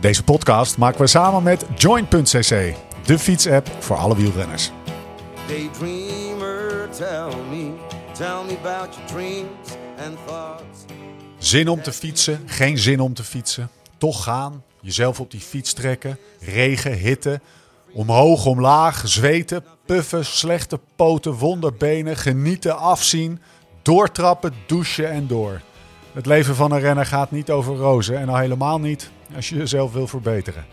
Deze podcast maken we samen met Join.cc, de fietsapp voor alle wielrenners. Zin om te fietsen, geen zin om te fietsen. Toch gaan, jezelf op die fiets trekken, regen, hitte, omhoog, omlaag, zweten, puffen, slechte poten, wonderbenen, genieten, afzien, doortrappen, douchen en door. Het leven van een renner gaat niet over rozen en al helemaal niet als je jezelf wil verbeteren.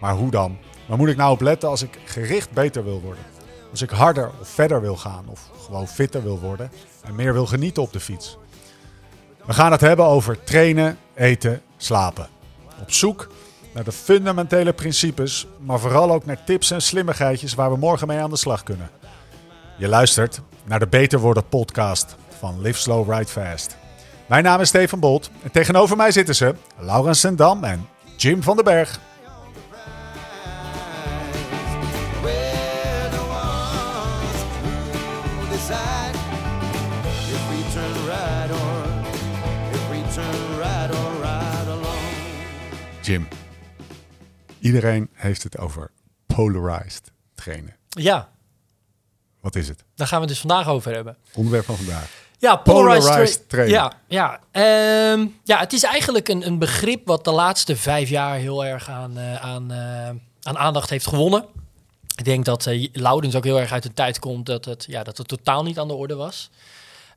Maar hoe dan? Waar moet ik nou op letten als ik gericht beter wil worden? Als ik harder of verder wil gaan of gewoon fitter wil worden en meer wil genieten op de fiets? We gaan het hebben over trainen, eten, slapen. Op zoek naar de fundamentele principes, maar vooral ook naar tips en slimmigheidjes waar we morgen mee aan de slag kunnen. Je luistert naar de Beter Worden podcast van Live Slow Ride Fast. Mijn naam is Steven Bolt en tegenover mij zitten ze Laurens Sendam en Jim van den Berg. Jim, iedereen heeft het over polarized trainen. Ja, Wat is het? daar gaan we het dus vandaag over hebben. Onderwerp van vandaag. Ja, polarized, Polarized. Ja, ja. Ehm, ja, het is eigenlijk een, een begrip wat de laatste vijf jaar heel erg aan, eh, aan, eh, aan aandacht heeft gewonnen. Ik denk dat uh, Loudens ook heel erg uit de tijd komt dat het, ja, dat het totaal niet aan de orde was.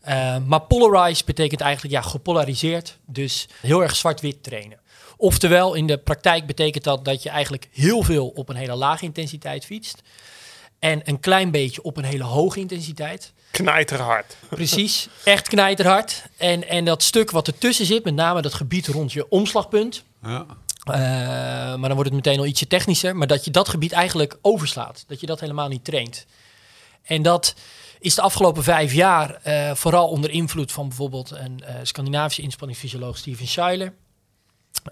Ehm, maar polarized betekent eigenlijk ja, gepolariseerd, dus heel erg zwart-wit trainen. Oftewel, in de praktijk betekent dat dat je eigenlijk heel veel op een hele lage intensiteit fietst. En een klein beetje op een hele hoge intensiteit. Knijterhard. Precies, echt knijterhard. En, en dat stuk wat ertussen zit, met name dat gebied rond je omslagpunt. Ja. eh, maar dan wordt het meteen al ietsje technischer. Maar dat je dat gebied eigenlijk overslaat. Dat je dat helemaal niet traint. En dat is de afgelopen vijf jaar eh, vooral onder invloed van bijvoorbeeld een eh, Scandinavische inspanningsfysioloog Steven Schuyler.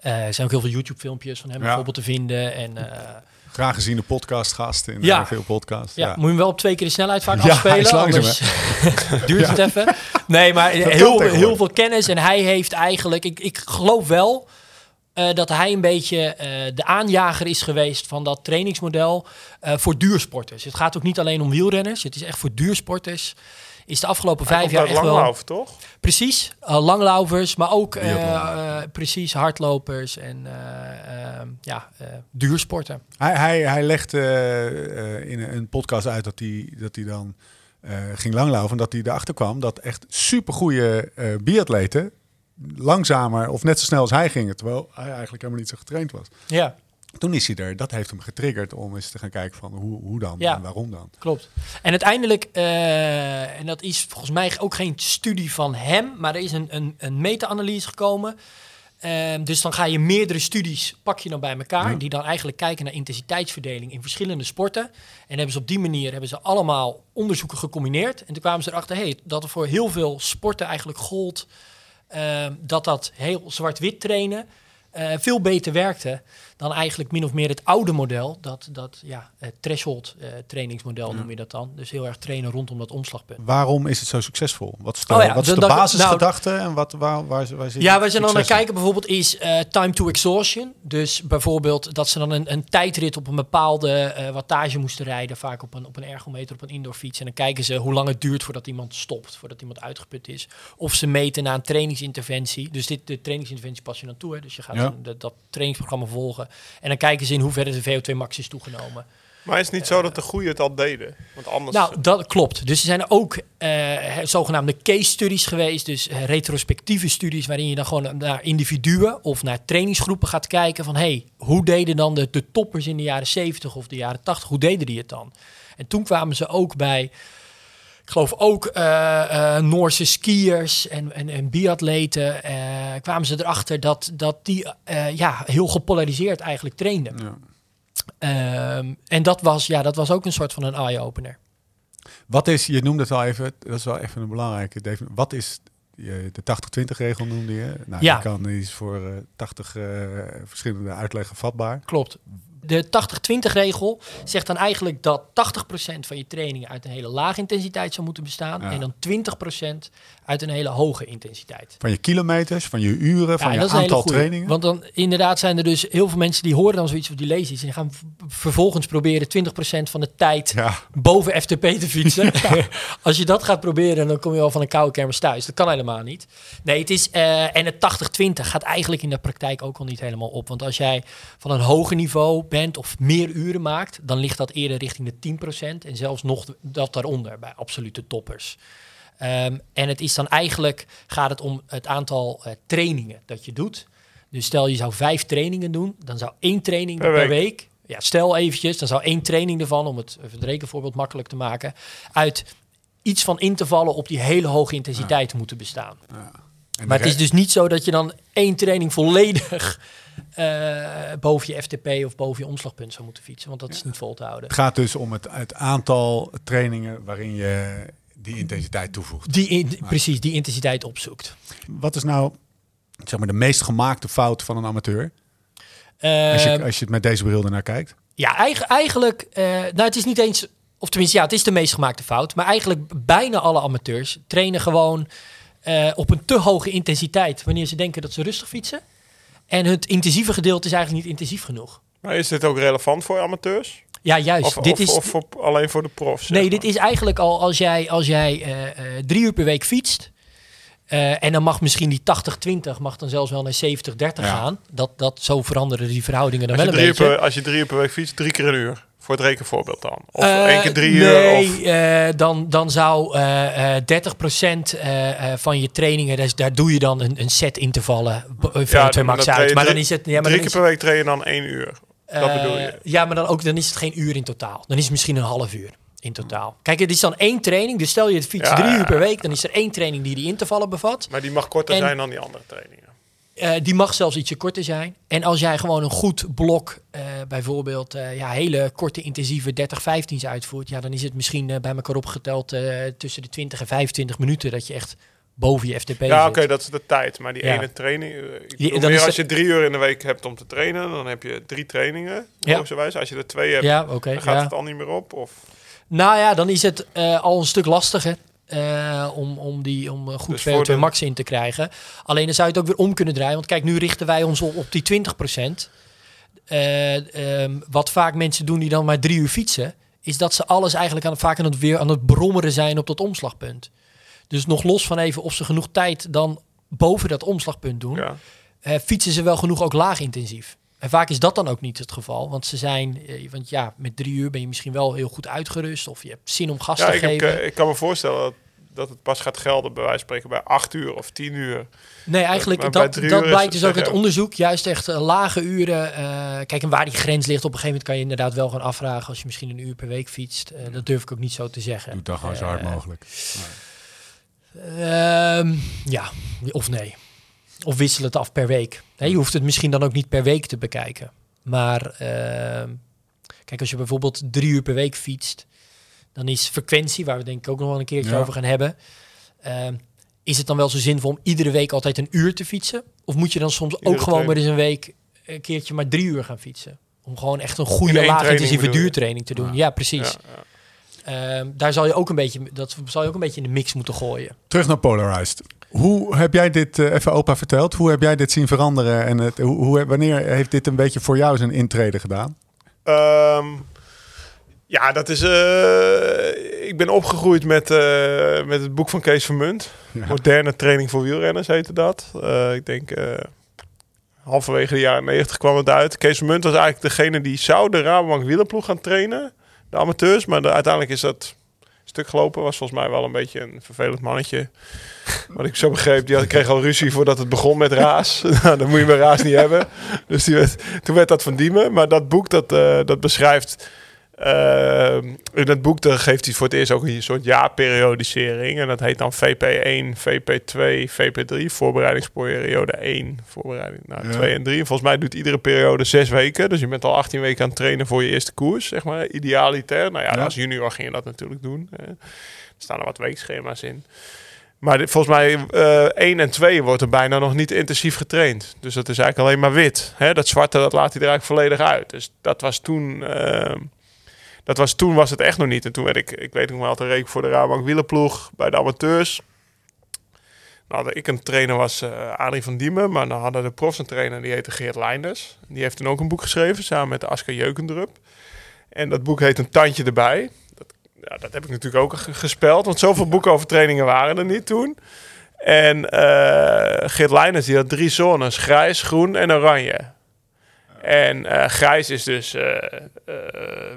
Eh, er zijn ook heel veel YouTube-filmpjes van hem Ja. bijvoorbeeld te vinden. En eh, Graag gezien de podcastgast in Ja. veel podcasts. Ja, moet je hem wel op twee keer de snelheid vaak Ja, afspelen, is langzaam, anders duurt het even. Nee, maar heel, heel veel kennis. En hij heeft eigenlijk, ik, ik geloof wel eh, dat hij een beetje eh, de aanjager is geweest van dat trainingsmodel eh, voor duursporters. Het gaat ook niet alleen om wielrenners, het is echt voor duursporters. Is de afgelopen vijf jaar echt wel... Langlauf, toch? Precies, uh, langlauvers, maar ook eh, eh, precies hardlopers en ja, eh, duursporten. Hij, hij, hij legde eh, eh, in een podcast uit dat hij, dat hij dan eh, ging langlaufen. En dat hij erachter kwam dat echt supergoeie eh biatleten langzamer of net zo snel als hij gingen. Terwijl hij eigenlijk helemaal niet zo getraind was. Ja. Toen is hij er. Dat heeft hem getriggerd om eens te gaan kijken van hoe, hoe dan Ja. en waarom dan. Klopt. En uiteindelijk, eh, en dat is volgens mij ook geen studie van hem, maar er is een, een, een meta-analyse gekomen. Ehm, dus dan ga je meerdere studies, pak je dan bij elkaar, Ja. die dan eigenlijk kijken naar intensiteitsverdeling in verschillende sporten. En hebben ze op die manier hebben ze allemaal onderzoeken gecombineerd. En toen kwamen ze erachter hey, dat er voor heel veel sporten eigenlijk gold ehm, dat dat heel zwart-wit trainen eh, veel beter werkte dan eigenlijk min of meer het oude model. Dat, dat ja, het threshold eh, trainingsmodel noem je dat dan. Dus heel erg trainen rondom dat omslagpunt. Waarom is het zo succesvol? Wat is de, Oh ja, wat is de dat- basisgedachte en wat, waar, waar, waar zit Ja, waar ze dan naar kijken bijvoorbeeld is eh, time to exhaustion. Dus bijvoorbeeld dat ze dan een, een tijdrit op een bepaalde eh, wattage moesten rijden. Vaak op een, op een ergometer, op een indoorfiets. En dan kijken ze hoe lang het duurt voordat iemand stopt. Voordat iemand uitgeput is. Of ze meten na een trainingsinterventie. Dus dit, de trainingsinterventie pas je dan toe. Hè. Dus je gaat Ja. dat trainingsprogramma volgen. En dan kijken ze in hoeverre de VO2 max is toegenomen. Maar is het niet zo dat de goeie het al deden? Want anders... Nou, dat klopt. Dus er zijn ook eh, zogenaamde case studies geweest. Dus eh, retrospectieve studies waarin je dan gewoon naar individuen of naar trainingsgroepen gaat kijken van hey, hoe deden dan de, de toppers in de jaren 70 of de jaren 80, hoe deden die het dan? En toen kwamen ze ook bij, ik geloof ook eh, eh, Noorse skiers en, en, en biatleten, eh, kwamen ze erachter dat, dat die ja, heel gepolariseerd eigenlijk trainden. Ja. Ehm, en dat was, ja, dat was ook een soort van een eye-opener. Wat is, je noemde het al even, dat is wel even een belangrijke. Dave, Wat is de 80-20 regel noemde je? Nou, Ja. die kan is voor eh 80 eh, verschillende uitleggen vatbaar. Klopt. De 80-20 regel zegt dan eigenlijk dat 80% van je trainingen uit een hele lage intensiteit zou moeten bestaan. Ja. En dan 20% uit een hele hoge intensiteit. Van je kilometers, van je uren, van Ja, je aantal trainingen. Want dan inderdaad zijn er dus heel veel mensen die horen dan zoiets of die lezen iets. En die gaan vervolgens proberen 20% van de tijd Ja. boven FTP te fietsen. Als je dat gaat proberen, dan kom je al van een koude kermis thuis. Dat kan helemaal niet. Nee, het is, eh, en het 80-20 gaat eigenlijk in de praktijk ook al niet helemaal op. Want als jij van een hoger niveau bent of meer uren maakt, dan ligt dat eerder richting de 10% en zelfs nog dat daaronder bij absolute toppers. Ehm, en het is dan eigenlijk, gaat het om het aantal eh, trainingen dat je doet. Dus stel je zou vijf trainingen doen, dan zou één training Per per, week. week. Ja, stel eventjes, dan zou één training ervan, om het, het rekenvoorbeeld makkelijk te maken, uit iets van in te vallen op die hele hoge intensiteit moeten bestaan. En Maar het is dus niet zo dat je dan één training volledig eh, boven je FTP of boven je omslagpunt zou moeten fietsen, want dat is niet vol te houden. Het gaat dus om het, het aantal trainingen waarin je die intensiteit toevoegt. Die in- Precies, die intensiteit opzoekt. Wat is nou zeg maar, de meest gemaakte fout van een amateur? Als je, Ehm, als je het met deze bril ernaar kijkt. Ja, eigen- eigenlijk, eh, nou het is niet eens, of tenminste ja, het is de meest gemaakte fout. Maar eigenlijk bijna alle amateurs trainen gewoon eh, op een te hoge intensiteit wanneer ze denken dat ze rustig fietsen. En het intensieve gedeelte is eigenlijk niet intensief genoeg. Maar is dit ook relevant voor amateurs? Ja, juist. Of, dit of, is, of voor- alleen voor de profs? nee, maar? dit is eigenlijk al als jij, als jij eh, eh, drie uur per week fietst. Eh, en dan mag misschien die 80-20 mag dan zelfs wel naar 70-30 Ja. gaan. Dat, dat, zo veranderen die verhoudingen dan wel een drie beetje. per, als je drie uur per week fietst, drie keer een uur. Voor het rekenvoorbeeld dan. Of Eh, één keer drie uur. Nee, eh, dan, dan zou eh eh 30% eh, eh, van je trainingen, dus daar doe je dan een, een set intervallen. Van Ja, twee max uit. je Maar dan drie- is het. Ja, maar drie keer per week train je dan één uur. Dat bedoel je? Ja, maar dan, ook, dan is het geen uur in totaal. Dan is het misschien een half uur in totaal. Kijk, het is dan één training. Dus stel je het fietst Ja, drie uur per week, dan is er één training die die intervallen bevat. Maar die mag korter En- zijn dan die andere trainingen. Eh, die mag zelfs ietsje korter zijn. En als jij gewoon een goed blok, eh, bijvoorbeeld eh, ja, hele korte intensieve 30-15's uitvoert, ja, dan is het misschien bij elkaar opgeteld tussen de 20 en 25 minuten dat je echt boven je FTP Ja, oké, dat is de tijd. Maar die Ja. ene training... Ik Die- dan meer is als je drie uur in de week hebt om te trainen, dan heb je drie trainingen. Ja. logischerwijs. Als je er twee hebt, Ja, dan gaat het al niet meer op. Of, Nou ja, dan is het eh, al een stuk lastiger eh, om, om, die, om een goed Dus voor VO2 de- max in te krijgen. Alleen dan zou je het ook weer om kunnen draaien. Want kijk, nu richten wij ons op, op die 20%. Eh, ehm, wat vaak mensen doen die dan maar drie uur fietsen, is dat ze alles eigenlijk aan, vaak aan het weer aan het brommeren zijn op dat omslagpunt. Dus nog los van even of ze genoeg tijd dan boven dat omslagpunt doen, ja. eh, fietsen ze wel genoeg ook laag intensief. En vaak is dat dan ook niet het geval. Want ze zijn, eh, want ja, met drie uur ben je misschien wel heel goed uitgerust. Of je hebt zin om gas ja, te ik, heb, geven. eh, ik kan me voorstellen dat, dat het pas gaat gelden, bij wijze van spreken, bij acht uur of tien uur. Nee, eigenlijk, maar bij dat, dat blijkt dus ook uit onderzoek. Juist echt eh, lage uren. eh, kijk, en waar die grens ligt, op een gegeven moment kan je inderdaad wel gaan afvragen. Als je misschien een uur per week fietst. Eh, dat durf ik ook niet zo te zeggen. Doe het dan gewoon zo hard Eh, mogelijk. Ehm, ja, of nee. Of wissel het af per week. Je hoeft het misschien dan ook niet per week te bekijken. Maar ehm, kijk, als je bijvoorbeeld drie uur per week fietst, dan is frequentie, waar we denk ik ook nog wel een keertje Ja. over gaan hebben. ehm, is het dan wel zo zinvol om iedere week altijd een uur te fietsen? Of moet je dan soms Iedere ook gewoon maar eens een week een keertje maar drie uur gaan fietsen? Om gewoon echt een goede één laag training intensieve bedoel je? duurtraining te doen. Ja. Ja, precies. Ja. Ehm, daar zal je ook een beetje, dat zal je ook een beetje in de mix moeten gooien. Terug naar Polarized. Hoe heb jij dit, eh, even opa verteld, hoe heb jij dit zien veranderen? En het, hoe, hoe, wanneer heeft dit een beetje voor jou zijn intrede gedaan? Ehm, ja, dat is. eh, ik ben opgegroeid met, eh, met het boek van Kees Vermunt. Ja. Moderne training voor wielrenners heette dat. Ik denk halverwege de jaren 90 kwam het uit. Kees Vermunt was eigenlijk degene die zou de Rabobank wielerploeg gaan trainen. De amateurs. Maar de- uiteindelijk is dat stuk gelopen. Was volgens mij wel een beetje een vervelend mannetje. Wat ik zo begreep, die had, kreeg al ruzie voordat het begon met Raas. nou, dat moet je bij Raas niet hebben. Dus die werd, toen werd dat van Diemen. Maar dat boek dat, eh, dat beschrijft... eh, in dat boek geeft hij voor het eerst ook een soort jaarperiodisering. En dat heet dan VP1, VP2, VP3. Voorbereidingsperiode 1, voorbereiding nou, Ja. 2 en 3. En volgens mij doet iedere periode zes weken. Dus je bent al 18 weken aan het trainen voor je eerste koers, zeg maar. Idealiter. Nou ja, Ja. als junior ging je dat natuurlijk doen. Er staan er wat weekschema's in. Maar dit- volgens mij eh 1 en 2 wordt er bijna nog niet intensief getraind. Dus dat is eigenlijk alleen maar wit. Hè? Dat zwarte dat laat hij er eigenlijk volledig uit. Dus dat was toen... eh, dat was, toen was het echt nog niet. En toen werd ik, ik weet nog wel, te reken voor de Rabank wielerploeg bij de amateurs. Nou, ik een trainer was Adrie van Diemen, maar dan hadden de profs een trainer die heette Geert Leinders. Die heeft toen ook een boek geschreven samen met Aska Jeukendrup. En dat boek heet Een Tandje erbij. Dat, ja, dat heb ik natuurlijk ook ge- gespeld, want zoveel boeken over trainingen waren er niet toen. En eh Geert Leinders die had drie zones, grijs, groen en oranje. En eh, grijs is dus eh, eh,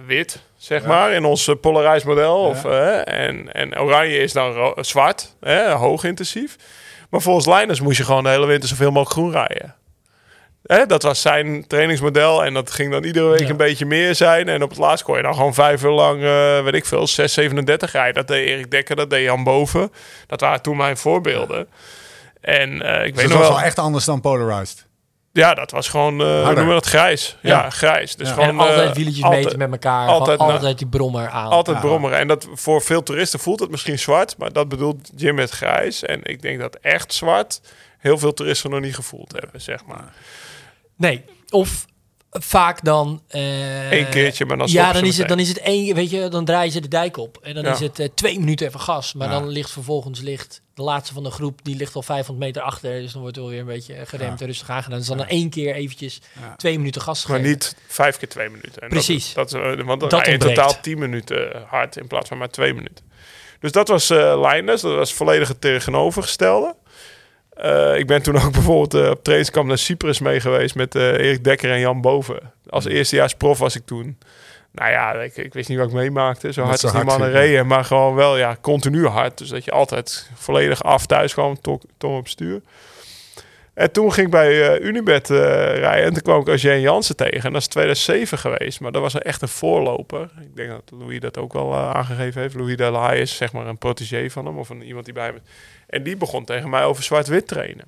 wit, zeg maar, in ons polarized model. Of, en, en oranje is dan zwart, hè, hoog intensief. Maar volgens Leinders moest je gewoon de hele winter zoveel mogelijk groen rijden. Hè, dat was zijn trainingsmodel en dat ging dan iedere week Ja. een beetje meer zijn. En op het laatst kon je dan gewoon vijf uur lang, weet ik veel, 6, 37 rijden. Dat deed Erik Dekker, dat deed Jan Boven. Dat waren toen mijn voorbeelden. En eh, ik Dus weet dat nog was wel... wel echt anders dan Polarized. Ja, dat was gewoon, eh hoe noemen we dat, grijs. Ja, Ja. grijs. Dus Ja. gewoon, en altijd eh, wieletjes altijd- meten met elkaar. altijd, Altijd, nou, altijd die brommer aan. Altijd Ja. brommeren. En dat voor veel toeristen voelt het misschien zwart, maar dat bedoelt Jim met grijs. En ik denk dat echt zwart heel veel toeristen nog niet gevoeld hebben, zeg maar. Nee, of vaak dan... eh, Eén keertje, maar dan Ja, dan ze is, het, dan is het één, weet je, dan draaien ze de dijk op. En dan Ja. is het eh, twee minuten even gas. Maar Ja. dan ligt vervolgens ligt de laatste van de groep, die ligt al 500 meter achter. Dus dan wordt er wel weer een beetje eh, geremd en rustig aangedaan. Dus dan Ja. één keer eventjes Ja. twee minuten gas Maar gegeven. niet vijf keer twee minuten. En Precies. Dat, dat, want dan Dat in totaal tien minuten hard in plaats van maar twee minuten. Dus dat was eh Leinders. Dat was volledig het tegenovergestelde. Eh, ik ben toen ook bijvoorbeeld eh, op trainingskamp naar Cyprus mee geweest met eh, Erik Dekker en Jan Boven. Als eerstejaars prof was ik toen. Nou ja, ik, ik wist niet wat ik meemaakte. Zo hard zo als die mannen reden. Maar gewoon wel ja, continu hard. Dus dat je altijd volledig af thuis kwam, to- tong op stuur. En toen ging ik bij eh, Unibet eh, rijden. En toen kwam ik Eugène Jansen tegen. En dat is 2007 geweest. Maar dat was echt een voorloper. Ik denk dat Louis dat ook wel eh, aangegeven heeft. Louis Delahaye is zeg maar een protégé van hem. Of een, iemand die bij hem. En die begon tegen mij over zwart-wit trainen.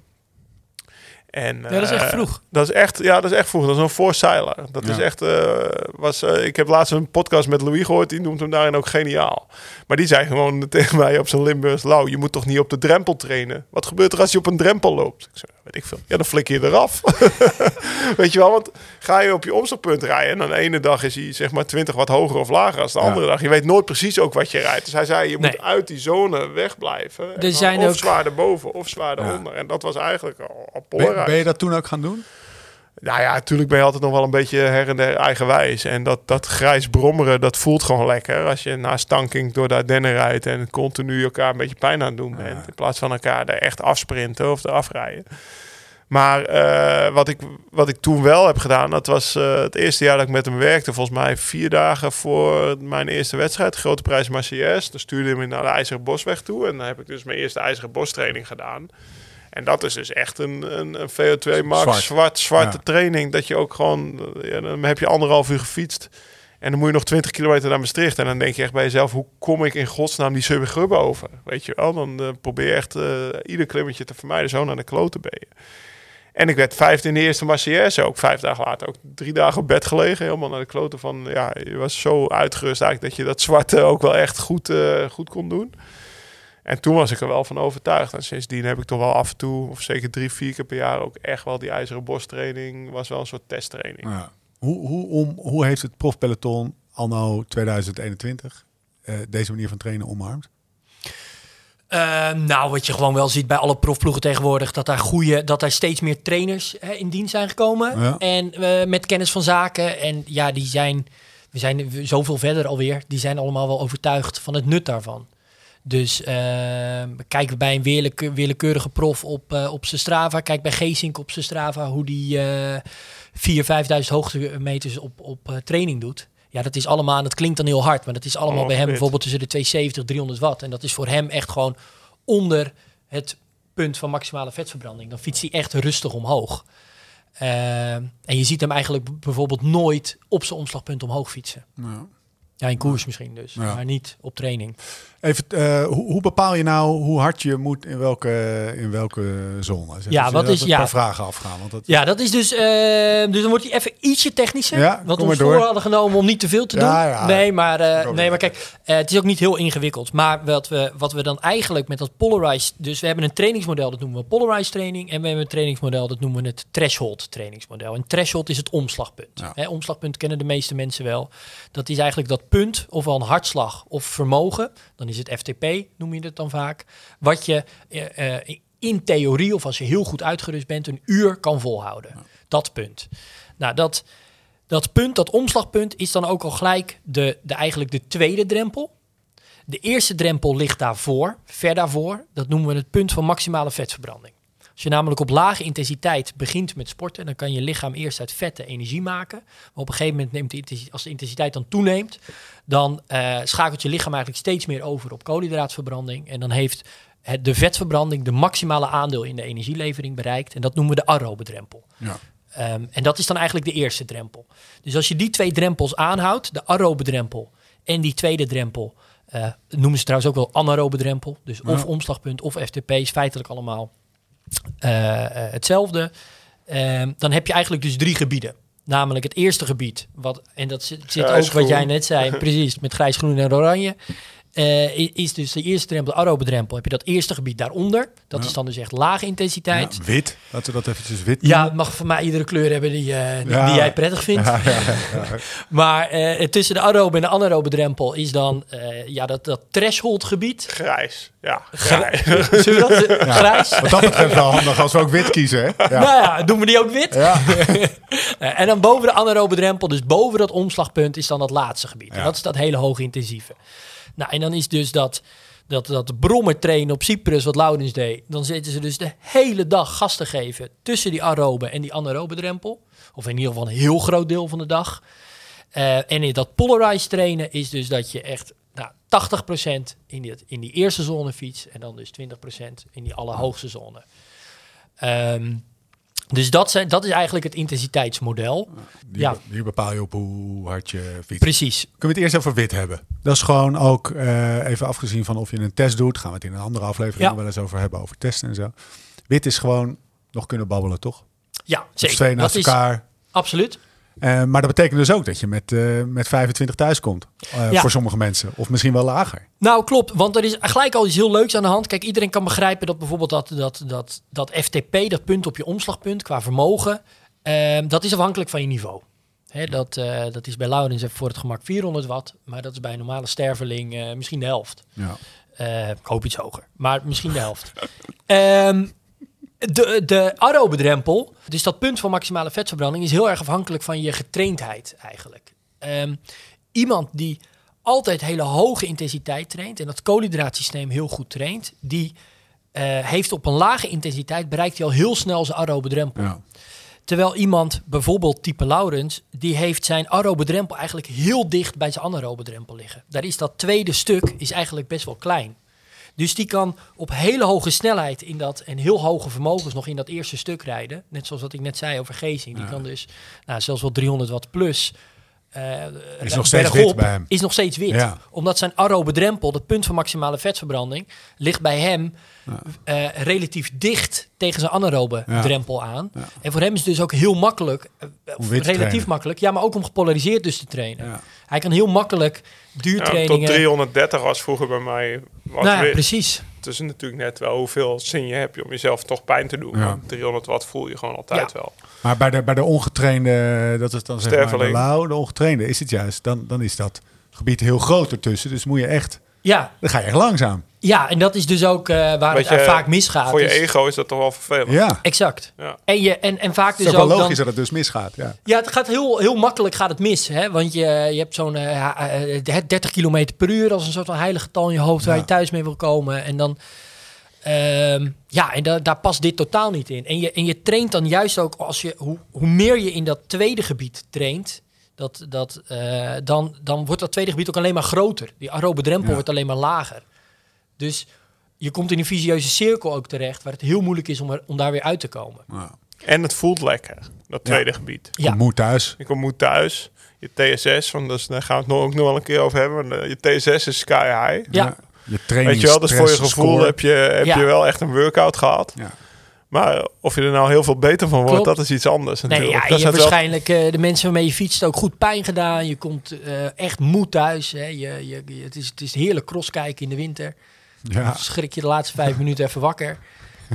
En, Ja, dat is echt eh, vroeg. Dat is echt, ja, dat is echt vroeg. Dat is een voorseiler. Dat Ja. is echt, eh, was, eh, ik heb laatst een podcast met Louis gehoord. Die noemt hem daarin ook geniaal. Maar die zei gewoon tegen mij op zijn Limburgs. Lau, je moet toch niet op de drempel trainen? Wat gebeurt er als je op een drempel loopt? Ik zei, weet ik veel. Ja, dan flik je eraf. weet je wel, want ga je op je omslagpunt rijden... en dan de ene dag is hij zeg maar 20 wat hoger of lager als de Ja. andere dag. Je weet nooit precies ook wat je rijdt. Dus hij zei, je moet Nee. uit die zone wegblijven. Zijn of ook- zwaar erboven of zwaar Ja. eronder. En dat was eigenlijk al, ben je dat toen ook gaan doen? Nou ja, natuurlijk ben je altijd nog wel een beetje her en der eigenwijs. En dat, dat grijs brommeren, dat voelt gewoon lekker. Als je na stanking door de Ardennen rijdt en continu elkaar een beetje pijn aan het doen bent. In plaats van elkaar er echt afsprinten of eraf rijden. Maar eh, wat, ik, wat ik toen wel heb gedaan, dat was eh, het eerste jaar dat ik met hem werkte. Volgens mij vier dagen voor mijn eerste wedstrijd, Grote Prijs Marseillaise. Dan stuurde hij me naar de IJzeren Bosweg toe. En dan heb ik dus mijn eerste IJzeren Bostraining gedaan. En dat is dus echt een, een, een VO2 max Zwart. zwart, zwarte Ja. training. Dat je ook gewoon, eh, ja, dan heb je anderhalf uur gefietst. En dan moet je nog 20 kilometer naar Maastricht. En dan denk je echt bij jezelf, hoe kom ik in godsnaam die subgrub over? Weet je wel, dan eh, probeer je echt eh, ieder klimmetje te vermijden. Zo naar de kloten ben je. En ik werd vijfde in de eerste Marseillaise ook. Vijf dagen later ook drie dagen op bed gelegen. Helemaal naar de kloten van, ja, je was zo uitgerust eigenlijk dat je dat zwarte ook wel echt goed, goed kon doen. En toen was ik er wel van overtuigd. En sindsdien heb ik toch wel af en toe, of zeker drie, vier keer per jaar, ook echt wel die ijzeren borsttraining. Was wel een soort testtraining. Ja. Hoe, hoe, om, hoe heeft het profpeloton anno 2021 eh, deze manier van trainen omarmd? Eh, nou, wat je gewoon wel ziet bij alle profploegen tegenwoordig, dat daar goede, dat daar steeds meer trainers hè, in dienst zijn gekomen. Ja. En eh, met kennis van zaken. En ja, die zijn, we zijn zoveel verder alweer. Die zijn allemaal wel overtuigd van het nut daarvan. Dus kijken we bij een willeke- willekeurige prof op, eh, op zijn Strava. Kijk bij Geesink op zijn Strava hoe die eh 4.000, 5.000 hoogtemeters op, op eh, training doet. Ja, dat is allemaal, en dat klinkt dan heel hard, maar dat is allemaal Allemaal bij hem fit. bijvoorbeeld tussen de 270 300 watt. En dat is voor hem echt gewoon onder het punt van maximale vetverbranding. Dan fietst hij echt rustig omhoog. Eh, en je ziet hem eigenlijk bijvoorbeeld nooit op zijn omslagpunt omhoog fietsen. Ja. Ja, in koers misschien dus, Ja. maar niet op training. Even, eh, hoe, hoe bepaal je nou hoe hard je moet in welke, in welke zone? Zeg, Ja, dus wat is- ja. vragen afgaan. Want dat, Ja, dat is dus. eh, dus dan wordt hij even ietsje technischer. Ja, wat we voor hadden genomen om niet te veel te doen. Ja, ja. Nee, maar, eh, nee, maar. kijk, eh, het is ook niet heel ingewikkeld. Maar wat we, wat we dan eigenlijk met dat polarized. Dus we hebben een trainingsmodel, dat noemen we polarized training. En we hebben een trainingsmodel, dat noemen we het threshold trainingsmodel. En threshold is het omslagpunt. Hè, omslagpunt kennen de meeste mensen wel. Dat is eigenlijk dat punt, ofwel een hartslag of vermogen. Dan is het FTP, noem je het dan vaak. Wat je eh, eh, in theorie, of als je heel goed uitgerust bent, een uur kan volhouden. Dat punt. Nou, dat, dat punt, dat omslagpunt, is dan ook al gelijk de, de, eigenlijk de tweede drempel. De eerste drempel ligt daarvoor, ver daarvoor. Dat noemen we het punt van maximale vetverbranding. Als je namelijk op lage intensiteit begint met sporten, dan kan je lichaam eerst uit vetten energie maken. Maar op een gegeven moment, neemt de als de intensiteit dan toeneemt, dan eh, schakelt je lichaam eigenlijk steeds meer over op koolhydraatverbranding. En dan heeft het, de vetverbranding de maximale aandeel in de energielevering bereikt. En dat noemen we de aerobe drempel. ja. Ehm, en dat is dan eigenlijk de eerste drempel. Dus als je die twee drempels aanhoudt, de aerobe drempel en die tweede drempel, eh, noemen ze trouwens ook wel anaerobe drempel. Dus of omslagpunt of FTP is feitelijk allemaal hetzelfde. Ehm, dan heb je eigenlijk dus drie gebieden. Namelijk het eerste gebied, wat, en dat zit, zit ook wat jij net zei, precies, met grijs, groen en oranje. Eh, is dus de eerste drempel, de aerobe drempel. Heb je dat eerste gebied daaronder. Dat Ja. is dan dus echt lage intensiteit. Ja, wit. Laten we dat eventjes wit Ja, noemen. het mag voor mij iedere kleur hebben die, eh, die, Ja. die jij prettig vindt. Ja, ja, ja, ja. Maar eh, tussen de aerobe en de anaerobe drempel is dan eh, ja, dat, dat threshold gebied. Grijs. Ja, grijs. Zullen we dat? Grijs? Wat dat betreft wel handig als we ook wit kiezen. Hè? Ja. Nou ja, doen we die ook wit. Ja. En dan boven de anaerobe drempel, dus boven dat omslagpunt, is dan dat laatste gebied. En Ja. dat is dat hele hoge intensieve. Nou, en dan is dus dat, dat, dat brommer trainen op Cyprus, wat Laurens deed. Dan zitten ze dus de hele dag gas te geven tussen die aerobe en die anaerobe drempel. Of in ieder geval een heel groot deel van de dag. Eh, en in dat polarized trainen is dus dat je echt nou, 80% in die, in die eerste zone fietst. En dan dus 20% in die allerhoogste zone. Ehm, dus dat, zijn, dat is eigenlijk het intensiteitsmodel. Die, Ja. Hier bepaal je op hoe hard je fietst. Precies. Kunnen we het eerst over wit hebben? Dat is gewoon ook, eh, even afgezien van of je een test doet, gaan we het in een andere aflevering Ja. wel eens over hebben, over testen en zo. Wit is gewoon nog kunnen babbelen, toch? Ja, zeker. twee naast dat is elkaar. absoluut. Eh, maar dat betekent dus ook dat je met, eh, met 25 thuis komt. eh, Ja. Voor sommige mensen. Of misschien wel lager. Nou, klopt. Want er is gelijk al iets heel leuks aan de hand. Kijk, iedereen kan begrijpen dat bijvoorbeeld dat, dat, dat, dat FTP, dat punt op je omslagpunt qua vermogen, ehm, dat is afhankelijk van je niveau. Hè, dat, dat is bij Laurens voor het gemak 400 watt, maar dat is bij een normale sterveling misschien de helft. Ja. Ik hoop iets hoger, maar misschien de helft. Ehm, de, de aerobe drempel, dus dat punt van maximale vetverbranding, is heel erg afhankelijk van je getraindheid eigenlijk. Ehm, iemand die altijd hele hoge intensiteit traint en dat koolhydraatsysteem heel goed traint, die eh, heeft op een lage intensiteit bereikt hij al heel snel zijn aerobe drempel. Ja. Terwijl iemand, bijvoorbeeld type Laurens, die heeft zijn aerobe drempel eigenlijk heel dicht bij zijn anaerobe drempel liggen. Daar is dat tweede stuk is eigenlijk best wel klein. Dus die kan op hele hoge snelheid in dat en heel hoge vermogens nog in dat eerste stuk rijden. Net zoals wat ik net zei over Gezing. Die Ja. kan dus nou, zelfs wel 300 watt plus. Eh, Is nog steeds wit bij hem. Is nog steeds wit. Ja. Omdat zijn aerobe drempel, dat punt van maximale vetverbranding, ligt bij hem eh, relatief dicht tegen zijn anaerobe Ja. drempel aan. Ja. En voor hem is het dus ook heel makkelijk, eh, relatief trainen. makkelijk, ja, maar ook om gepolariseerd dus te trainen. Ja. Hij kan heel makkelijk Ja, tot duurtrainingen... 330 was vroeger bij mij. Was nou precies. Het is natuurlijk net wel hoeveel zin je hebt om jezelf toch pijn te doen. Ja. Maar 300 watt voel je gewoon altijd Ja. wel. Maar bij de, bij de ongetrainde, dat is dan zeg maar de Sterveling. lauw, de ongetrainde is het juist. Dan, dan is dat gebied heel groot ertussen. Dus moet je echt, Ja, dan ga je echt langzaam. ja, en dat is dus ook eh, waar Weet het je, vaak misgaat. Voor je ego is dat toch wel vervelend. Ja. Exact. Ja. En, je, en, en vaak Het is dus ook wel logisch dan... dat het dus misgaat. Ja. Ja, het gaat heel, heel makkelijk gaat het mis. Hè? Want je, je hebt zo'n ja, eh, 30 km per uur als een soort van heilige getal in je hoofd waar je thuis mee wil komen. En dan, ehm, ja, en da- daar past dit totaal niet in. En je, en je traint dan juist ook als je, hoe, hoe meer je in dat tweede gebied traint, dat, dat, eh, dan, dan wordt dat tweede gebied ook alleen maar groter. Die aerobe drempel Ja. wordt alleen maar lager. Dus je komt in een visieuze cirkel ook terecht, waar het heel moeilijk is om, er, om daar weer uit te komen. Ja. En het voelt lekker, dat tweede gebied. Ja. Je moet thuis. Je komt moe thuis. Je TSS, want dus, daar gaan we het nog, ook nog wel een keer over hebben. maar, eh, Je TSS is sky high. Ja. Je training, Weet je wel, dus voor je gevoel score. heb je, heb Ja. je wel echt een workout gehad. Ja. Maar of je er nou heel veel beter van wordt, Klopt. dat is iets anders. Nee, natuurlijk. ja, Dat je hebt wel- waarschijnlijk eh, de mensen waarmee je fietst ook goed pijn gedaan. Je komt eh, echt moe thuis. Hè. Je, je, je- het, is, het is heerlijk crosskijken in de winter. Ja. Dan schrik je de laatste vijf minuten even wakker.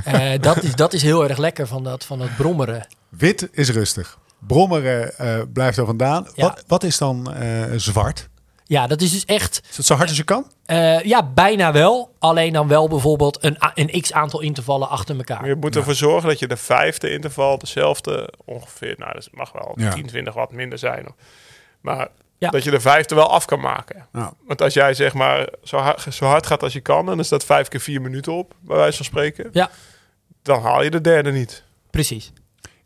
Eh, dat, is, dat is heel erg lekker van dat, van dat brommeren. Wit is rustig. Brommeren eh, blijft er vandaan. Ja. Wat, wat is dan eh, zwart? Ja, dat is dus echt... Is het zo hard als je kan? eh, ja, bijna wel. Alleen dan wel bijvoorbeeld een, a- een x-aantal intervallen achter elkaar. Je moet ervoor zorgen dat je de vijfde interval dezelfde ongeveer, nou dat mag wel Ja. 10, 20 wat minder zijn. Maar Ja. dat je de vijfde wel af kan maken. Nou, Want als jij zeg maar zo hard, zo hard gaat als je kan, en er staat vijf keer vier minuten op, bij wijze van spreken, Ja, dan haal je de derde niet. precies.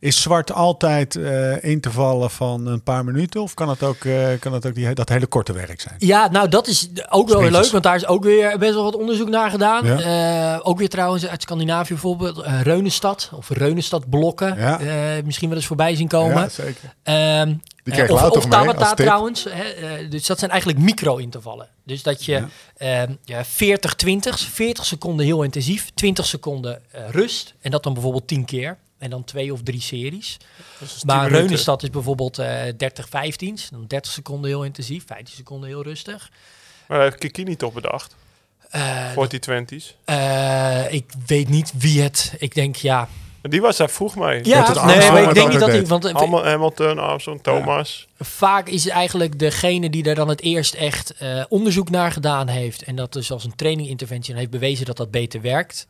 Is zwart altijd eh, in te vallen van een paar minuten? Of kan het ook, eh, kan het ook die, dat hele korte werk zijn? Ja, nou dat is ook wel leuk, want daar is ook weer best wel wat onderzoek naar gedaan. Ja. Eh, ook weer trouwens uit Scandinavië bijvoorbeeld, Reunestad of. Ja. Eh, misschien wel eens voorbij zien komen. Ja, zeker. Ehm, Die of of Tabata trouwens. Hè, dus dat zijn eigenlijk micro-intervallen. Dus dat je Ja. ehm, ja, 40, 20, 40 seconden heel intensief, 20 seconden rust. En dat dan bijvoorbeeld 10 keer. En dan twee of drie series. Dus dat is 10 Maar minuten. Reunestad is bijvoorbeeld eh 30, 15. Dan 30 seconden heel intensief, 15 seconden heel rustig. Maar heeft Kikini toch bedacht, Eh, voor die twenties. eh, ik weet niet wie het. Ik denk ja. En die was daar vroeg mee. Ja, het nee, maar ik denk niet dat hij. Want eh, Allemaal Hamilton, Armstrong, Thomas. vaak is het eigenlijk degene die daar dan het eerst echt eh, onderzoek naar gedaan heeft. En dat dus als een traininginterventie en heeft bewezen dat dat beter werkt.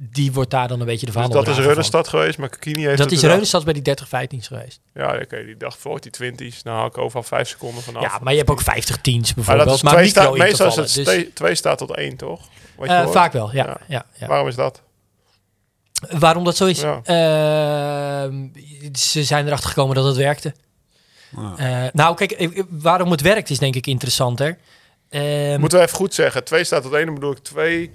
Die wordt daar dan een beetje de Dus vaandel dat is Reunestad geweest, maar Kikini heeft Dat is. Reunestad bij die 30, 15 geweest. Ja, oké, die dacht voor die twenties. Nou haal ik overal vijf seconden vanaf. Ja, maar je hebt ook 50 teams Maar bijvoorbeeld. dat is Maar, twee staat, meestal is het Dus, twee, twee staat tot één, toch? Wat je hoort. vaak wel, ja. Ja. ja. ja, Waarom is dat? Waarom dat zo is? Ja. Ehm, ze zijn erachter gekomen dat het werkte. Ja. Eh, nou, kijk, waarom het werkt is denk ik interessanter. Ehm, Moeten we even goed zeggen. Twee staat tot één, dan bedoel ik twee.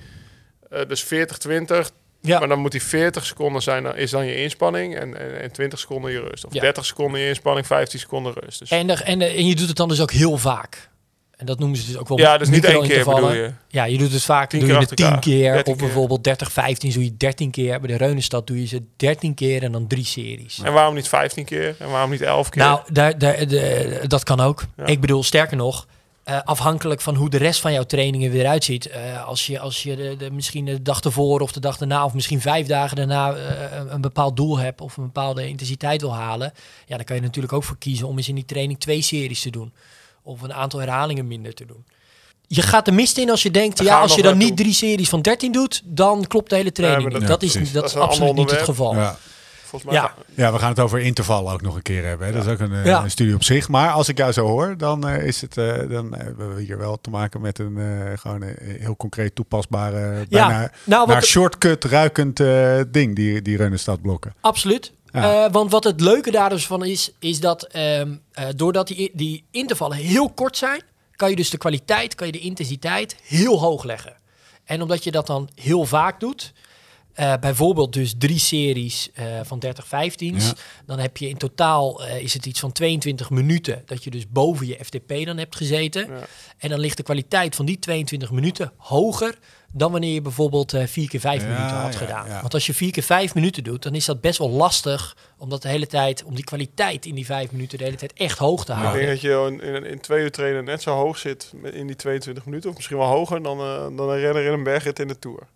Eh, dus 40, 20. ja, Maar dan moet die 40 seconden zijn, dan is dan je inspanning. En, en, en 20 seconden je rust. Of Ja. 30 seconden je inspanning, 15 seconden rust. Dus, en, er- en, er- en je doet het dan dus ook heel vaak. En dat noemen ze dus ook wel ja, dus niet één keer bedoel je. Ja, je doet het vaak, Tien doe je het achter 10 elkaar. keer. 13 Of keer. bijvoorbeeld 30, 15 doe je 13 keer. Bij de Reunenstad doe je ze 13 keer en dan drie series. En waarom niet 15 keer? En waarom niet 11 keer? Nou, daar, daar, de, dat kan ook. Ja. Ik bedoel, sterker nog, eh, afhankelijk van hoe de rest van jouw trainingen weer uitziet. eh, als je, als je de, de, misschien de dag ervoor of de dag daarna, of misschien vijf dagen daarna eh, een, bepaald doel hebt of een bepaalde intensiteit wil halen, ja, dan kan je natuurlijk ook voor kiezen om eens in die training twee series te doen. Of een aantal herhalingen minder te doen. Je gaat de mist in als je denkt, ja, als je dan niet drie series van 13 doet, dan klopt de hele training dat- niet. Ja, Dat is, dat Dat is absoluut niet het geval. Ja. Volgens mij. Ja. Ja, we gaan het over intervallen ook nog een keer hebben. Hè. Dat is ook een, eh, Ja. een studie op zich. Maar als ik jou zo hoor, dan, eh, is het, eh, dan hebben we hier wel te maken met een eh, gewoon een heel concreet toepasbare, bijna nou, naar shortcut ruikend eh, ding, die, die Reunenstad blokken. Absoluut. Ja. Eh, want wat het leuke daar dus van is, is dat ehm, eh, doordat die, die intervallen heel kort zijn, kan je dus de kwaliteit, kan je de intensiteit heel hoog leggen. En omdat je dat dan heel vaak doet, eh, bijvoorbeeld dus drie series eh, van 30, 15's, Ja. dan heb je in totaal eh, is het iets van 22 minuten dat je dus boven je FTP dan hebt gezeten. Ja. En dan ligt de kwaliteit van die 22 minuten hoger dan wanneer je bijvoorbeeld eh, vier keer vijf Ja, minuten had ja, gedaan. ja. Want als je vier keer vijf minuten doet, dan is dat best wel lastig om dat de hele tijd, om die kwaliteit in die vijf minuten de hele tijd echt hoog te Ik houden. denk dat je in, in, in twee uur trainen net zo hoog zit in die 22 minuten. Of misschien wel hoger dan, eh, dan een renner in een bergrit in de Tour.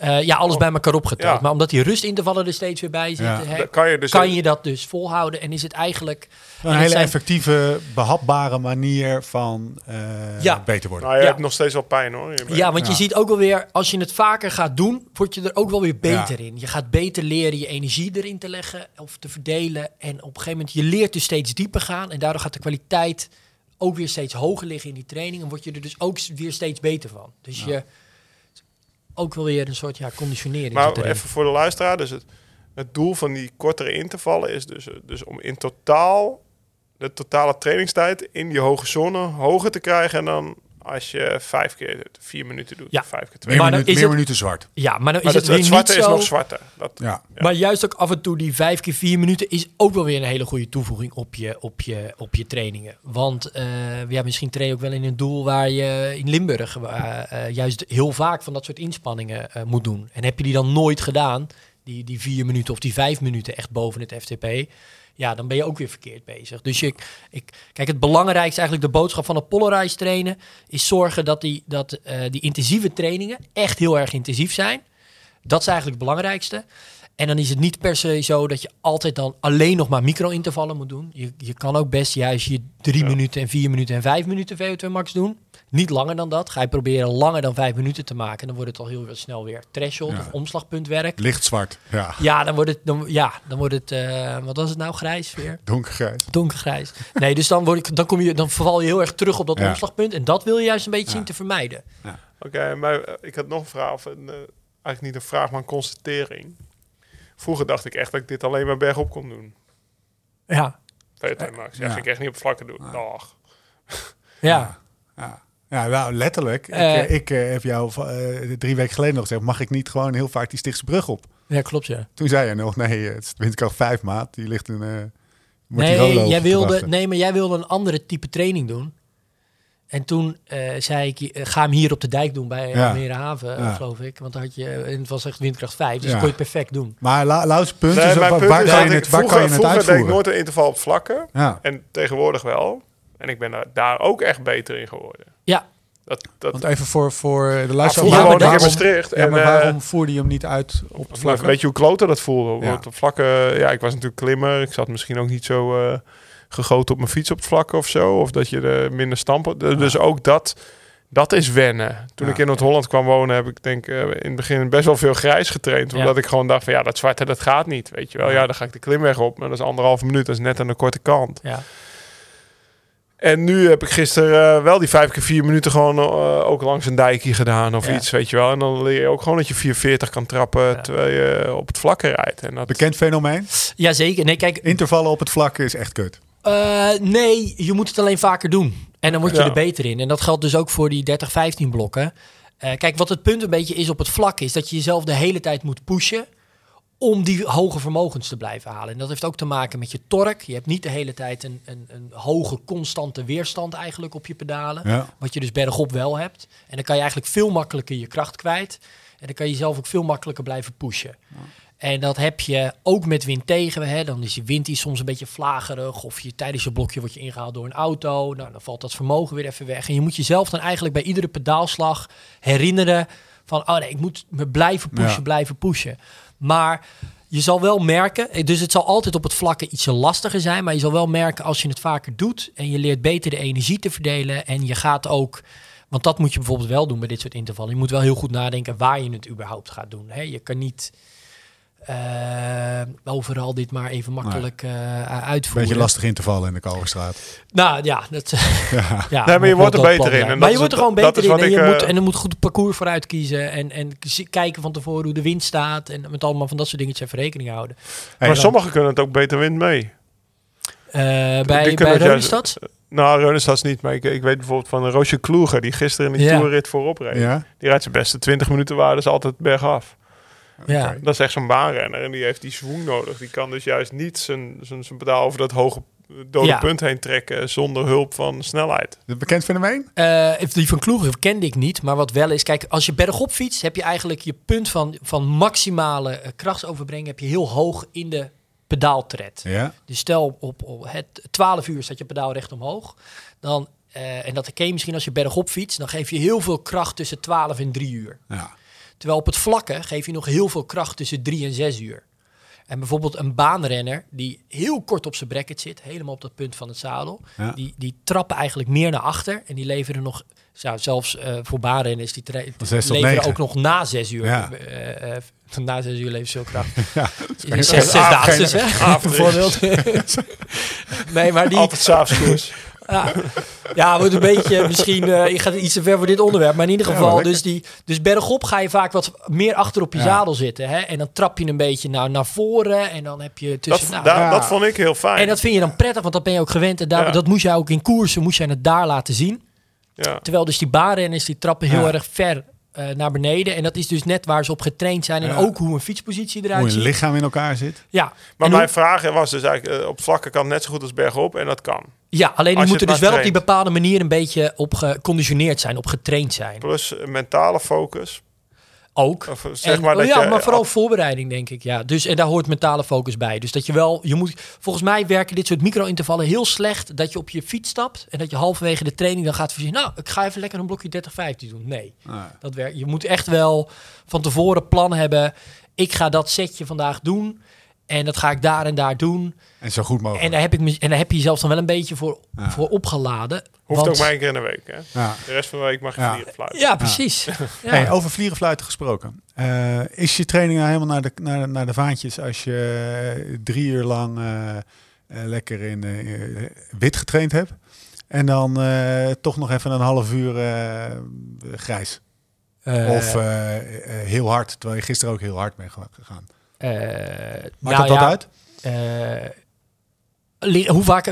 Eh, ja, alles bij elkaar opgeteld. Ja. Maar omdat die rustintervallen er steeds weer bij zitten, Ja. hè, Dan kan je dus... kan je dat dus volhouden. En is het eigenlijk... Een hele zijn- effectieve, behapbare manier van eh, Ja. beter worden. Nou, je Ja. hebt nog steeds wel pijn hoor. Je Ja, want Ja. je ziet ook wel weer, als je het vaker gaat doen, word je er ook wel weer beter Ja. in. Je gaat beter leren je energie erin te leggen of te verdelen. En op een gegeven moment, je leert dus steeds dieper gaan. En daardoor gaat de kwaliteit ook weer steeds hoger liggen in die training. En word je er dus ook weer steeds beter van. Dus je ook wel weer een soort ja, conditionering. Maar even voor de luisteraar. Dus het, het doel van die kortere intervallen is dus, dus om in totaal de totale trainingstijd in die hoge zone hoger te krijgen. En dan als je vijf keer vier minuten doet. Ja. Vijf keer twee. Maar dan minuten, is meer het- minuten zwart. Ja, maar dan Maar is het, het, het niet zwarte is zo... nog zwarter. Dat, Ja. Maar juist ook af en toe die vijf keer vier minuten is ook wel weer een hele goede toevoeging op je, op je, op je trainingen. Want eh, ja, misschien train je ook wel in een doel waar je in Limburg eh, eh, juist heel vaak van dat soort inspanningen eh, moet doen. En heb je die dan nooit gedaan, die, die vier minuten of die vijf minuten echt boven het FTP, ja, dan ben je ook weer verkeerd bezig. Dus ik, ik, kijk, het belangrijkste eigenlijk de boodschap van het Polarize trainen is zorgen dat die, dat, eh, die intensieve trainingen echt heel erg intensief zijn. Dat is eigenlijk het belangrijkste. En dan is het niet per se zo dat je altijd dan alleen nog maar micro-intervallen moet doen. Je, je kan ook best juist je drie Ja. minuten en vier minuten en vijf minuten VO2 max doen. Niet langer dan dat. Ga je proberen langer dan vijf minuten te maken. Dan wordt het al heel snel weer threshold Ja. of omslagpuntwerk. Licht zwart. Ja. Ja, dan wordt het, dan, ja, dan wordt het eh, wat was het nou, grijs weer? Donkergrijs. Donkergrijs. Nee, dus dan, word ik, dan, kom je, dan val je heel erg terug op dat Ja. omslagpunt. En dat wil je juist een beetje Ja. zien te vermijden. Oké, maar eh, ik had nog een vraag. Of een, eh, eigenlijk niet een vraag, maar een constatering. Vroeger dacht ik echt dat ik dit alleen maar bergop kon doen. Ja, VT Max. Ja, Ja. ging ik echt niet op vlakken doen. Dag. ja. Ja. Ja, nou, letterlijk. Eh. ik, eh, ik eh, heb jou eh, drie weken geleden nog gezegd, mag ik niet gewoon heel vaak die Stichtse brug op? ja klopt ja. Toen zei je nog, nee, het is windkracht 5 maat. Die ligt eh die Nee, jij wilde, nee, maar jij wilde een andere type training doen. En toen eh, zei ik, eh, ga hem hier op de dijk doen bij Ja. Eh, Ja. geloof ik. Want dan had je, en het was echt windkracht 5, dus Ja. dat kon je perfect doen. Maar La Lauw's punt Nee, is, waar, punt waar is kan dat je het, waar vroeger, kan je het vroeger deed ik uitvoeren? nooit een interval op vlakken. Ja, En tegenwoordig wel. En ik ben daar ook echt beter in geworden. Ja, Dat, dat, want even voor, voor de luisteraar. vroeger Ja, daarom- Maastricht. ja, maar eh, waarom voerde je hem niet uit op het Vlak, vlak? weet je hoe klote dat voelde? Ja. Op vlakken, ja, ik was natuurlijk klimmer. Ik zat misschien ook niet zo eh, gegoten op mijn fiets op het vlak of zo. Of dat je er minder stampen. Dus ook dat, dat is wennen. Toen ik in Noord-Holland kwam wonen, heb ik denk eh, in het begin best wel veel grijs getraind. Omdat ik gewoon dacht van ja, dat zwarte, dat gaat niet. Weet je wel, ja, dan ga ik de klimweg op. Maar dat is anderhalve minuut, dat is net aan de korte kant. ja. En nu heb ik gisteren eh, wel die vijf keer vier minuten gewoon eh, ook langs een dijkje gedaan of Ja. iets, weet je wel. En dan leer je ook gewoon dat je 440 kan trappen Ja. terwijl je op het vlakke rijdt. En dat, Bekend fenomeen. Jazeker. Nee, kijk, Intervallen op het vlak is echt kut. eh, nee, je moet het alleen vaker doen. En dan word je Ja. er beter in. En dat geldt dus ook voor die 30-15 blokken. Eh, kijk, wat het punt een beetje is op het vlak is dat je jezelf de hele tijd moet pushen om die hoge vermogens te blijven halen. En dat heeft ook te maken met je torque. Je hebt niet de hele tijd een, een, een hoge constante weerstand eigenlijk op je pedalen. Ja. Wat je dus bergop wel hebt. En dan kan je eigenlijk veel makkelijker je kracht kwijt. En dan kan je jezelf ook veel makkelijker blijven pushen. En dat heb je ook met wind tegen. Hè. Dan is je wind die soms een beetje vlagerig. Of je, tijdens je blokje word je ingehaald door een auto. Nou, dan valt dat vermogen weer even weg. En je moet jezelf dan eigenlijk bij iedere pedaalslag herinneren van... oh nee, ik moet me blijven pushen, Ja. blijven pushen. Maar je zal wel merken... eh, dus het zal altijd op het vlakke ietsje lastiger zijn... maar je zal wel merken als je het vaker doet... en je leert beter de energie te verdelen... en je gaat ook... Want dat moet je bijvoorbeeld wel doen bij dit soort intervallen. Je moet wel heel goed nadenken waar je het überhaupt gaat doen. Hè? Je kan niet eh, overal dit maar even makkelijk eh uitvoeren. Beetje lastig intervallen in de Kalverstraat. Nou ja, dat, Ja. ja Nee, maar je wordt er beter plan in. En Maar dat je is wordt er gewoon het- dat beter is in. En, je ik, moet, eh, en er moet goed parcours vooruit kiezen. En, en kijken van tevoren hoe de wind staat. En met allemaal van dat soort dingetjes even rekening houden. Hey, maar sommigen kunnen het ook beter wind mee. Eh, bij bij het Reunenstad? Nou, Reunenstads niet. Maar ik, ik weet bijvoorbeeld van een Roosje Kloeger... die gisteren in de Ja. toerrit voorop reed. Ja? Die rijdt zijn beste 20 minuten waar, dus altijd bergaf. Dat is echt zo'n baanrenner en die heeft die zwoeng nodig. Die kan dus juist niet zijn, zijn, zijn pedaal over dat hoge dode Ja. punt heen trekken... zonder hulp van snelheid. Een bekend fenomeen? Eh, die van Kloeger kende ik niet, maar wat wel is, kijk, als je bergop fietst, heb je eigenlijk je punt van, van maximale eh, krachtsoverbrengen heb je heel hoog in de pedaaltred. Ja. Dus stel op, op het 12 uur staat je pedaal recht omhoog, dan, eh, en dat ken je misschien als je bergop fietst, dan geef je heel veel kracht tussen 12 en 3 uur. ja. Terwijl op het vlakke geef je nog heel veel kracht tussen 3 en 6 uur. En bijvoorbeeld een baanrenner die heel kort op zijn bracket zit, helemaal op dat punt van het zadel, Ja. die, die trappen eigenlijk meer naar achter en die leveren nog, nou, zelfs eh, voor baanrenners, die zes leveren ook nog na 6 uur. Ja. eh, eh, na 6 uur leveren ze veel kracht. Ja. Zes, zesdaagse, hè? Bijvoorbeeld. nee, maar die, Altijd s'avonds ja, ja, wordt een beetje misschien. eh ik ga iets te ver voor dit onderwerp. Maar in ieder geval, dus, die, dus bergop ga je vaak wat meer achter op je Ja. zadel zitten. Hè? En dan trap je een beetje nou, naar voren. En dan heb je Dat, tussen. nou, daar- ja. dat vond ik heel fijn. en dat vind je dan prettig, want dat ben je ook gewend. En daar, dat moest jij ook in koersen, moest jij het daar laten zien. Ja. Terwijl dus die baanrenners die trappen heel Ja. erg ver eh, naar beneden. En dat is dus net waar ze op getraind zijn. En Ja. ook hoe een fietspositie eruit Hoe je ziet. lichaam in elkaar zit. Ja, Maar En mijn hoe- vraag was dus eigenlijk, eh, op vlakke kan net zo goed als bergop. En dat kan. ja, alleen die moeten dus wel op die bepaalde manier een beetje op geconditioneerd zijn, op getraind zijn. Plus eh, mentale focus. Ook. Of eh, zeg En- maar oh dat ja, je, maar vooral al- voorbereiding, denk ik. Ja. Dus, en daar hoort mentale focus bij. Dus dat je wel, je moet, volgens mij werken dit soort micro-intervallen heel slecht. Dat je op je fiets stapt en dat je halverwege de training dan gaat voorzien. Nou, ik ga even lekker een blokje 30-15 doen. Nee, dat werkt. Je moet echt wel van tevoren plan hebben. Ik ga dat setje vandaag doen. En dat ga ik daar en daar doen. En zo goed mogelijk. En daar heb, ik, me- en daar heb je jezelf dan wel een beetje voor, Ja. voor opgeladen. hoeft Want- ook maar één keer in de week. Hè? ja. De rest van de week mag je Ja. vliegen fluiten. Ja, precies. Ja. Hey, over vliegenfluiten gesproken. Eh, is je training nou helemaal naar de, naar, naar de vaantjes als je eh, drie uur lang eh, lekker in eh, wit getraind hebt? En dan eh, toch nog even een half uur eh, grijs? Eh, of heel hard, terwijl je gisteren ook heel hard bent ge- gegaan. Eh, Maakt nou dat ja, uit? Eh, hoe vaak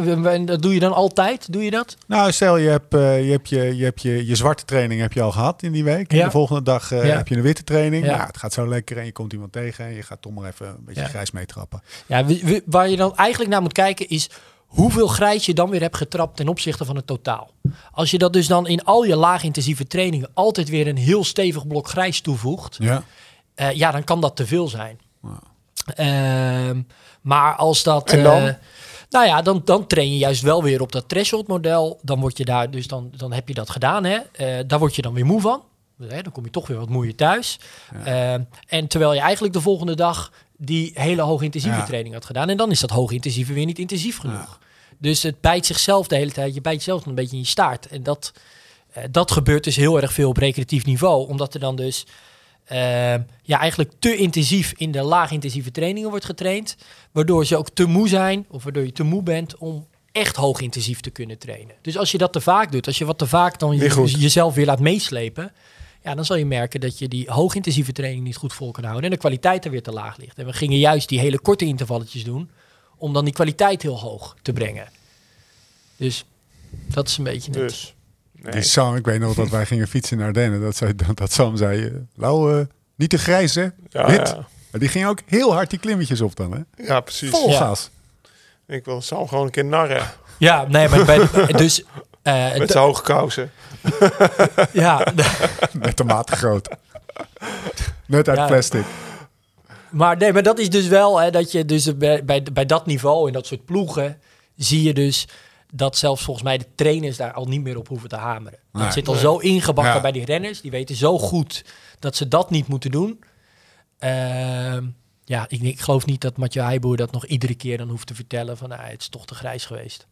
dat doe je dan altijd? Doe je dat? Nou, stel je hebt, eh, je, hebt je, je, hebt je, je zwarte training heb je al gehad in die week. En de volgende dag Ja. heb je een witte training. Ja. Nou, het gaat zo lekker en je komt iemand tegen en je gaat toch maar even een beetje grijs meetrappen. Ja, waar je dan eigenlijk naar moet kijken is hoeveel grijs je dan weer hebt getrapt ten opzichte van het totaal. Als je dat dus dan in al je laagintensieve trainingen altijd weer een heel stevig blok grijs toevoegt, Ja. ja, dan kan dat te veel zijn. Ehm, maar als dat. En dan? eh, nou ja, dan, dan train je juist wel weer op dat threshold model. Dan word je daar, dus dan, dan heb je dat gedaan. Hè? Eh, daar word je dan weer moe van. Hè, dan kom je toch weer wat moeier thuis. Ehm, en terwijl je eigenlijk de volgende dag die hele hoogintensieve Ja. training had gedaan. En dan is dat hoogintensieve weer niet intensief genoeg. Dus het bijt zichzelf de hele tijd. Je bijt jezelf een beetje in je staart. En dat, eh, dat gebeurt dus heel erg veel op recreatief niveau. Omdat er dan dus eh, ja, eigenlijk te intensief in de laagintensieve trainingen wordt getraind. Waardoor ze ook te moe zijn. Of waardoor je te moe bent om echt hoogintensief te kunnen trainen. Dus als je dat te vaak doet. Als je wat te vaak dan je- jezelf weer laat meeslepen. Ja, dan zal je merken dat je die hoogintensieve training niet goed vol kan houden. En de kwaliteit er weer te laag ligt. En we gingen juist die hele korte intervalletjes doen. Om dan die kwaliteit heel hoog te brengen. Dus dat is een beetje het. Dus. Nee. Die Sam, ik weet nog dat wij gingen fietsen naar Ardennen. Dat, zei, dat, dat Sam zei, eh, Lau, niet te grijs hè, Ja, wit. ja. Maar die ging ook heel hard die klimmetjes op dan hè. ja, precies. Vol Ja. gas. Ik wil Sam gewoon een keer narren. Ja, nee, maar bij, dus... eh, Met zijn hoge kousen. ja, Met de maat groot. Net uit Ja. plastic. maar, nee, maar dat is dus wel hè, dat je dus bij, bij, bij dat niveau in dat soort ploegen zie je dus dat zelfs volgens mij de trainers daar al niet meer op hoeven te hameren. Dat Nee. zit al zo ingebakken Ja. bij die renners. Die weten zo goed dat ze dat niet moeten doen. Ehm, ja, ik, ik geloof niet dat Mathieu Heijboer dat nog iedere keer dan hoeft te vertellen van ah, het is toch te grijs geweest.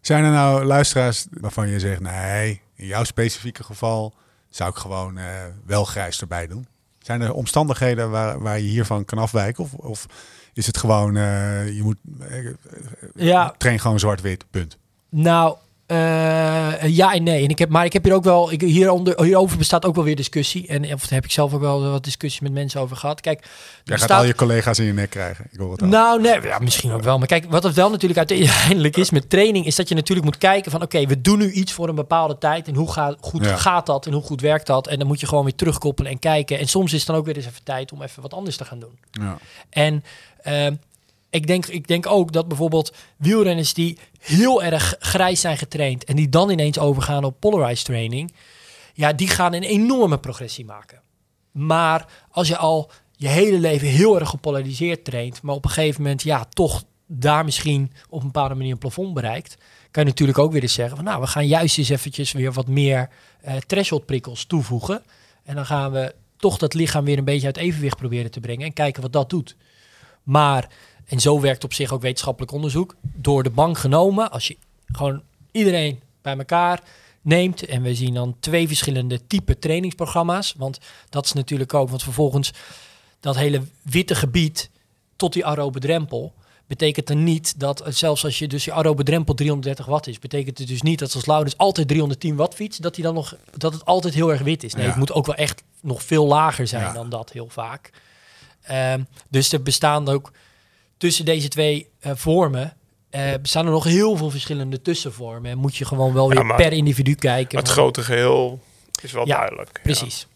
Zijn er nou luisteraars waarvan je zegt, nee, in jouw specifieke geval zou ik gewoon eh, wel grijs erbij doen? Zijn er omstandigheden waar, waar je hiervan kan afwijken? Of, of is het gewoon, eh, je moet, eh, Ja, train gewoon zwart-wit, punt. Nou, eh, ja en nee. En ik heb, maar ik heb hier ook wel, ik, hieronder, hierover bestaat ook wel weer discussie. En of daar heb ik zelf ook wel wat discussie met mensen over gehad. Kijk, Jij gaat al je collega's in je nek krijgen. Ik hoor het al. Nou, nee, ja, misschien ook wel. Maar kijk, wat het wel natuurlijk uiteindelijk is met training, is dat je natuurlijk moet kijken van, oké, we doen nu iets voor een bepaalde tijd. En hoe gaat, goed Ja. gaat dat en hoe goed werkt dat? En dan moet je gewoon weer terugkoppelen en kijken. En soms is het dan ook weer eens even tijd om even wat anders te gaan doen. Ja. En ehm, ik, denk, ik denk ook dat bijvoorbeeld wielrenners die heel erg grijs zijn getraind en die dan ineens overgaan op polarized training, ja, die gaan een enorme progressie maken. Maar als je al je hele leven heel erg gepolariseerd traint, maar op een gegeven moment ja, toch daar misschien op een bepaalde manier een plafond bereikt, kan je natuurlijk ook weer eens zeggen van nou, we gaan juist eens eventjes weer wat meer eh threshold prikkels toevoegen. En dan gaan we toch dat lichaam weer een beetje uit evenwicht proberen te brengen en kijken wat dat doet. Maar, en zo werkt op zich ook wetenschappelijk onderzoek, door de bank genomen, als je gewoon iedereen bij elkaar neemt en we zien dan twee verschillende type trainingsprogramma's, want dat is natuurlijk ook, want vervolgens dat hele witte gebied tot die aerobe drempel, betekent er niet dat, zelfs als je dus je aerobe drempel 330 watt is, betekent het dus niet dat als Laurens altijd 310 watt fietst, dat, hij dan nog, dat het altijd heel erg wit is. Nee, Ja. het moet ook wel echt nog veel lager zijn Ja. dan dat heel vaak. Ehm, dus er bestaan ook tussen deze twee eh, vormen eh, bestaan er nog heel veel verschillende tussenvormen. En moet je gewoon wel Ja, weer maar per individu kijken. Het Maar- grote geheel is wel Ja, duidelijk. ja. Precies.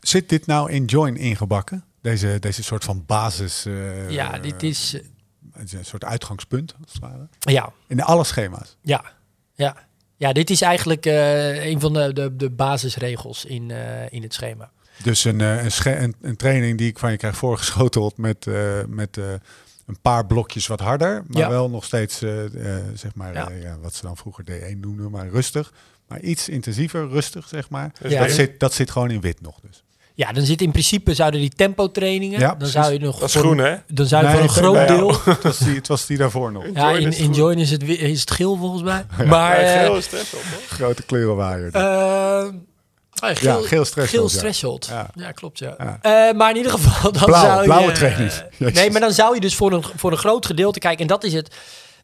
Zit dit nou in Join ingebakken? Deze, deze soort van basis. eh, Ja, dit is... Een soort uitgangspunt, als het ware. ja, In alle schema's. ja, ja. Ja, dit is eigenlijk eh, een van de, de, de basisregels in, eh, in het schema. Dus een, eh, een, een, een training die ik van je krijg voorgeschoteld met, eh, met eh, een paar blokjes wat harder. Maar Ja. wel nog steeds, eh, eh, zeg maar, Ja. eh, ja, wat ze dan vroeger D1 noemden, maar rustig. Maar iets intensiever, rustig, zeg maar. Dus Ja. dat, zit, dat zit gewoon in wit nog dus. Ja, dan zit in principe zouden die tempo trainingen. Ja, dan precies. zou je nog Dat is voor, groen, hè? Dan zou je Nee, voor een groot deel. Het was die, het was die daarvoor nog. Ja, in, is in. Join is het, is het geel volgens mij. Maar Ja, geel is het, hoor. Grote kleurenwaaier. Oh ja, geel, Ja, geel threshold, Geel ja. threshold. Ja. Ja, klopt. Ja. Ja. Eh, maar in ieder geval, dan Blauw, zou je... blauwe eh, nee, maar dan zou je dus voor een, voor een groot gedeelte kijken. En dat is het...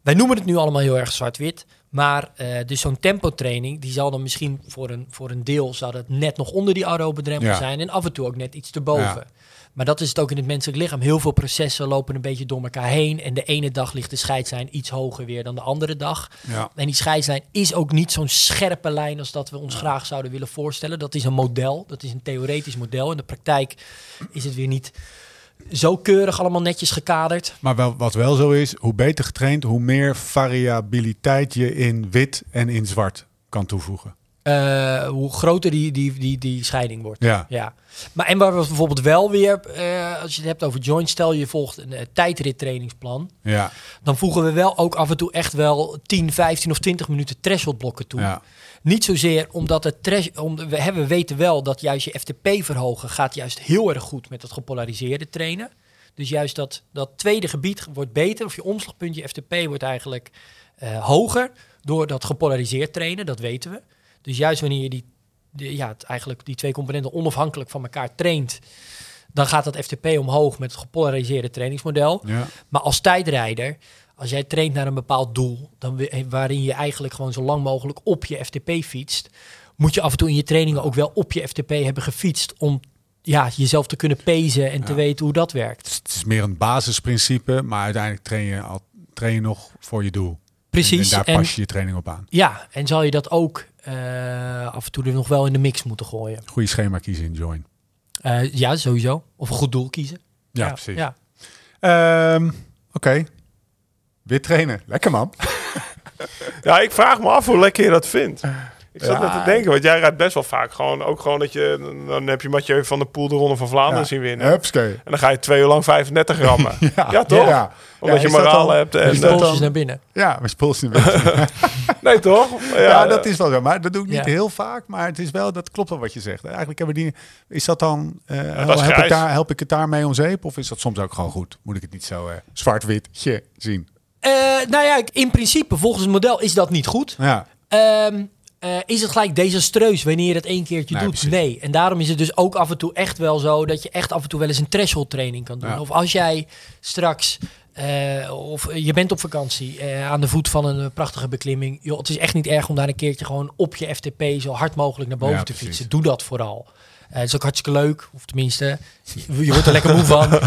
Wij noemen het nu allemaal heel erg zwart-wit. Maar eh, dus zo'n tempotraining, die zal dan misschien voor een, voor een deel... zou dat net nog onder die aerobe drempel Ja. zijn. En af en toe ook net iets erboven. Ja. Maar dat is het ook in het menselijk lichaam. Heel veel processen lopen een beetje door elkaar heen. En de ene dag ligt de scheidslijn iets hoger weer dan de andere dag. Ja. En die scheidslijn is ook niet zo'n scherpe lijn als dat we ons graag zouden willen voorstellen. Dat is een model, dat is een theoretisch model. In de praktijk is het weer niet zo keurig allemaal netjes gekaderd. Maar wel, wat wel zo is, hoe beter getraind, hoe meer variabiliteit je in wit en in zwart kan toevoegen. Eh, hoe groter die, die, die, die scheiding wordt. Ja, Ja, maar en waar we bijvoorbeeld wel weer, eh, als je het hebt over joint, stel je volgt een eh, tijdrittrainingsplan, ja, dan voegen we wel ook af en toe echt wel 10, 15 of 20 minuten thresholdblokken toe. ja. Niet zozeer omdat het trash, om, we, hebben, we weten wel dat juist je FTP verhogen gaat juist heel erg goed met het gepolariseerde trainen. Dus juist dat, dat tweede gebied wordt beter, of je omslagpunt, je FTP wordt eigenlijk hoger door dat gepolariseerd trainen, dat weten we. Dus juist wanneer je die, ja, eigenlijk die twee componenten onafhankelijk van elkaar traint, dan gaat dat FTP omhoog met het gepolariseerde trainingsmodel. ja. Maar als tijdrijder, als jij traint naar een bepaald doel, dan, waarin je eigenlijk gewoon zo lang mogelijk op je FTP fietst, moet je af en toe in je trainingen ook wel op je FTP hebben gefietst om ja, jezelf te kunnen pezen en te weten hoe dat werkt. Het is meer een basisprincipe, maar uiteindelijk train je, al, train je nog voor je doel. Precies. En, en daar En- pas je je training op aan. Ja, en zal je dat ook af en toe er nog wel in de mix moeten gooien? Goede schema kiezen in Join. Eh, ja, sowieso. Of een goed doel kiezen. Ja, precies. Ja. Ehm, Oké. Weer trainen. Lekker man. Ja, ik vraag me af hoe lekker je dat vindt. Ik zat Ja. net te denken, want jij rijdt best wel vaak gewoon, ook gewoon dat je, dan heb je Mathieu van der Poel de Ronde van Vlaanderen Ja. zien winnen. Hupskee. En dan ga je twee uur lang 35 rammen. ja. toch? Omdat Ja, je moraal dan- hebt. En, eh, dan- naar binnen. Ja, mijn spuls niet meer. nee, toch? Ja, Ja, dat is wel zo. Maar dat doe ik niet Ja. heel vaak. Maar het is wel, dat klopt wel wat je zegt. Eigenlijk hebben die. Is dat dan. eh, dat is help, ik daar, help ik het daarmee om zeep? Of is dat soms ook gewoon goed? Moet ik het niet zo eh, zwart-witje zien? Eh, nou ja, in principe, volgens het model is dat niet goed. Ja. Ehm, eh, is het gelijk desastreus wanneer je het één keertje Nee, doet? precies. Nee. En daarom is het dus ook af en toe echt wel zo dat je echt af en toe wel eens een threshold training kan doen. Ja. Of als jij straks, eh, of je bent op vakantie eh, aan de voet van een eh, prachtige beklimming. Joh, het is echt niet erg om daar een keertje gewoon op je FTP zo hard mogelijk naar boven Ja, te precies. fietsen. Doe dat vooral. Eh, het is ook hartstikke leuk, of tenminste, je, je wordt er lekker moe van.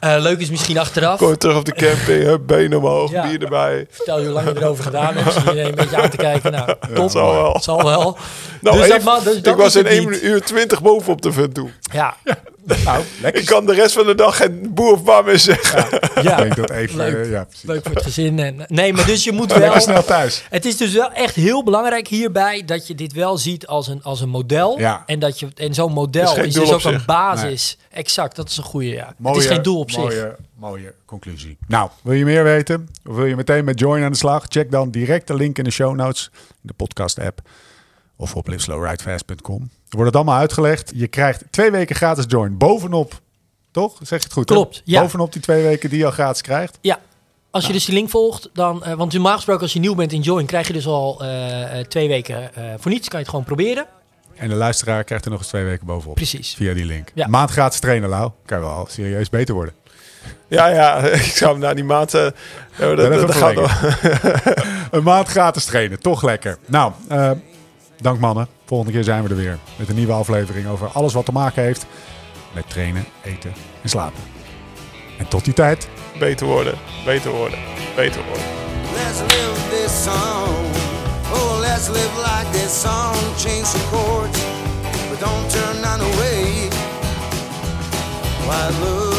Eh, leuk is misschien achteraf. Kom terug op de camping, benen omhoog, Ja. bier erbij. Vertel je hoe lang je erover gedaan hebt. Zie je een beetje aan te kijken. Nou, top. zal wel. Het zal wel. Nou, Dus even- dus ik was in het 1 niet. uur 20 bovenop de vent toe. Ja, Nou, lekker. Ik kan de rest van de dag geen boer of bar meer zeggen. ja. Ik denk dat even. Leuk. ja, precies. Leuk voor het gezin. En, nee, maar dus je moet wel... Lekker snel thuis. Het is dus wel echt heel belangrijk hierbij dat je dit wel ziet als een, als een model. Ja. En, dat je, en zo'n model is, dus ook een basis. Exact, dat is een goede. Ja. Mooie, het is geen doel op zich. mooie, Mooie conclusie. Nou, wil je meer weten? Of wil je meteen met Join aan de slag? Check dan direct de link in de show notes. In de podcast app. Of op liveslowridefast.com. Wordt het allemaal uitgelegd. Je krijgt twee weken gratis Join. Bovenop, toch? Zeg je het goed? hè? Klopt, ja. Bovenop die twee weken die je al gratis krijgt. Ja. Als je dus die link volgt, dan... eh, want normaal gesproken als je nieuw bent in Join... krijg je dus al eh, eh, twee weken eh, voor niets. Kan je het gewoon proberen. En de luisteraar krijgt er nog eens twee weken bovenop. Precies. Via die link. Ja. Maand gratis trainen, Lau. Kan je wel serieus beter worden. Ja, ja, ik zou hem naar die eh, ja, dat, dat, even dat gaat wel. Een maand gratis trainen. Toch lekker. Nou, dank mannen. Volgende keer zijn we er weer. Met een nieuwe aflevering over alles wat te maken heeft met trainen, eten en slapen. En tot die tijd. beter worden, beter worden, beter worden. Let's live this song. Oh, let's live like this song. Change the chords, but don't turn away. Why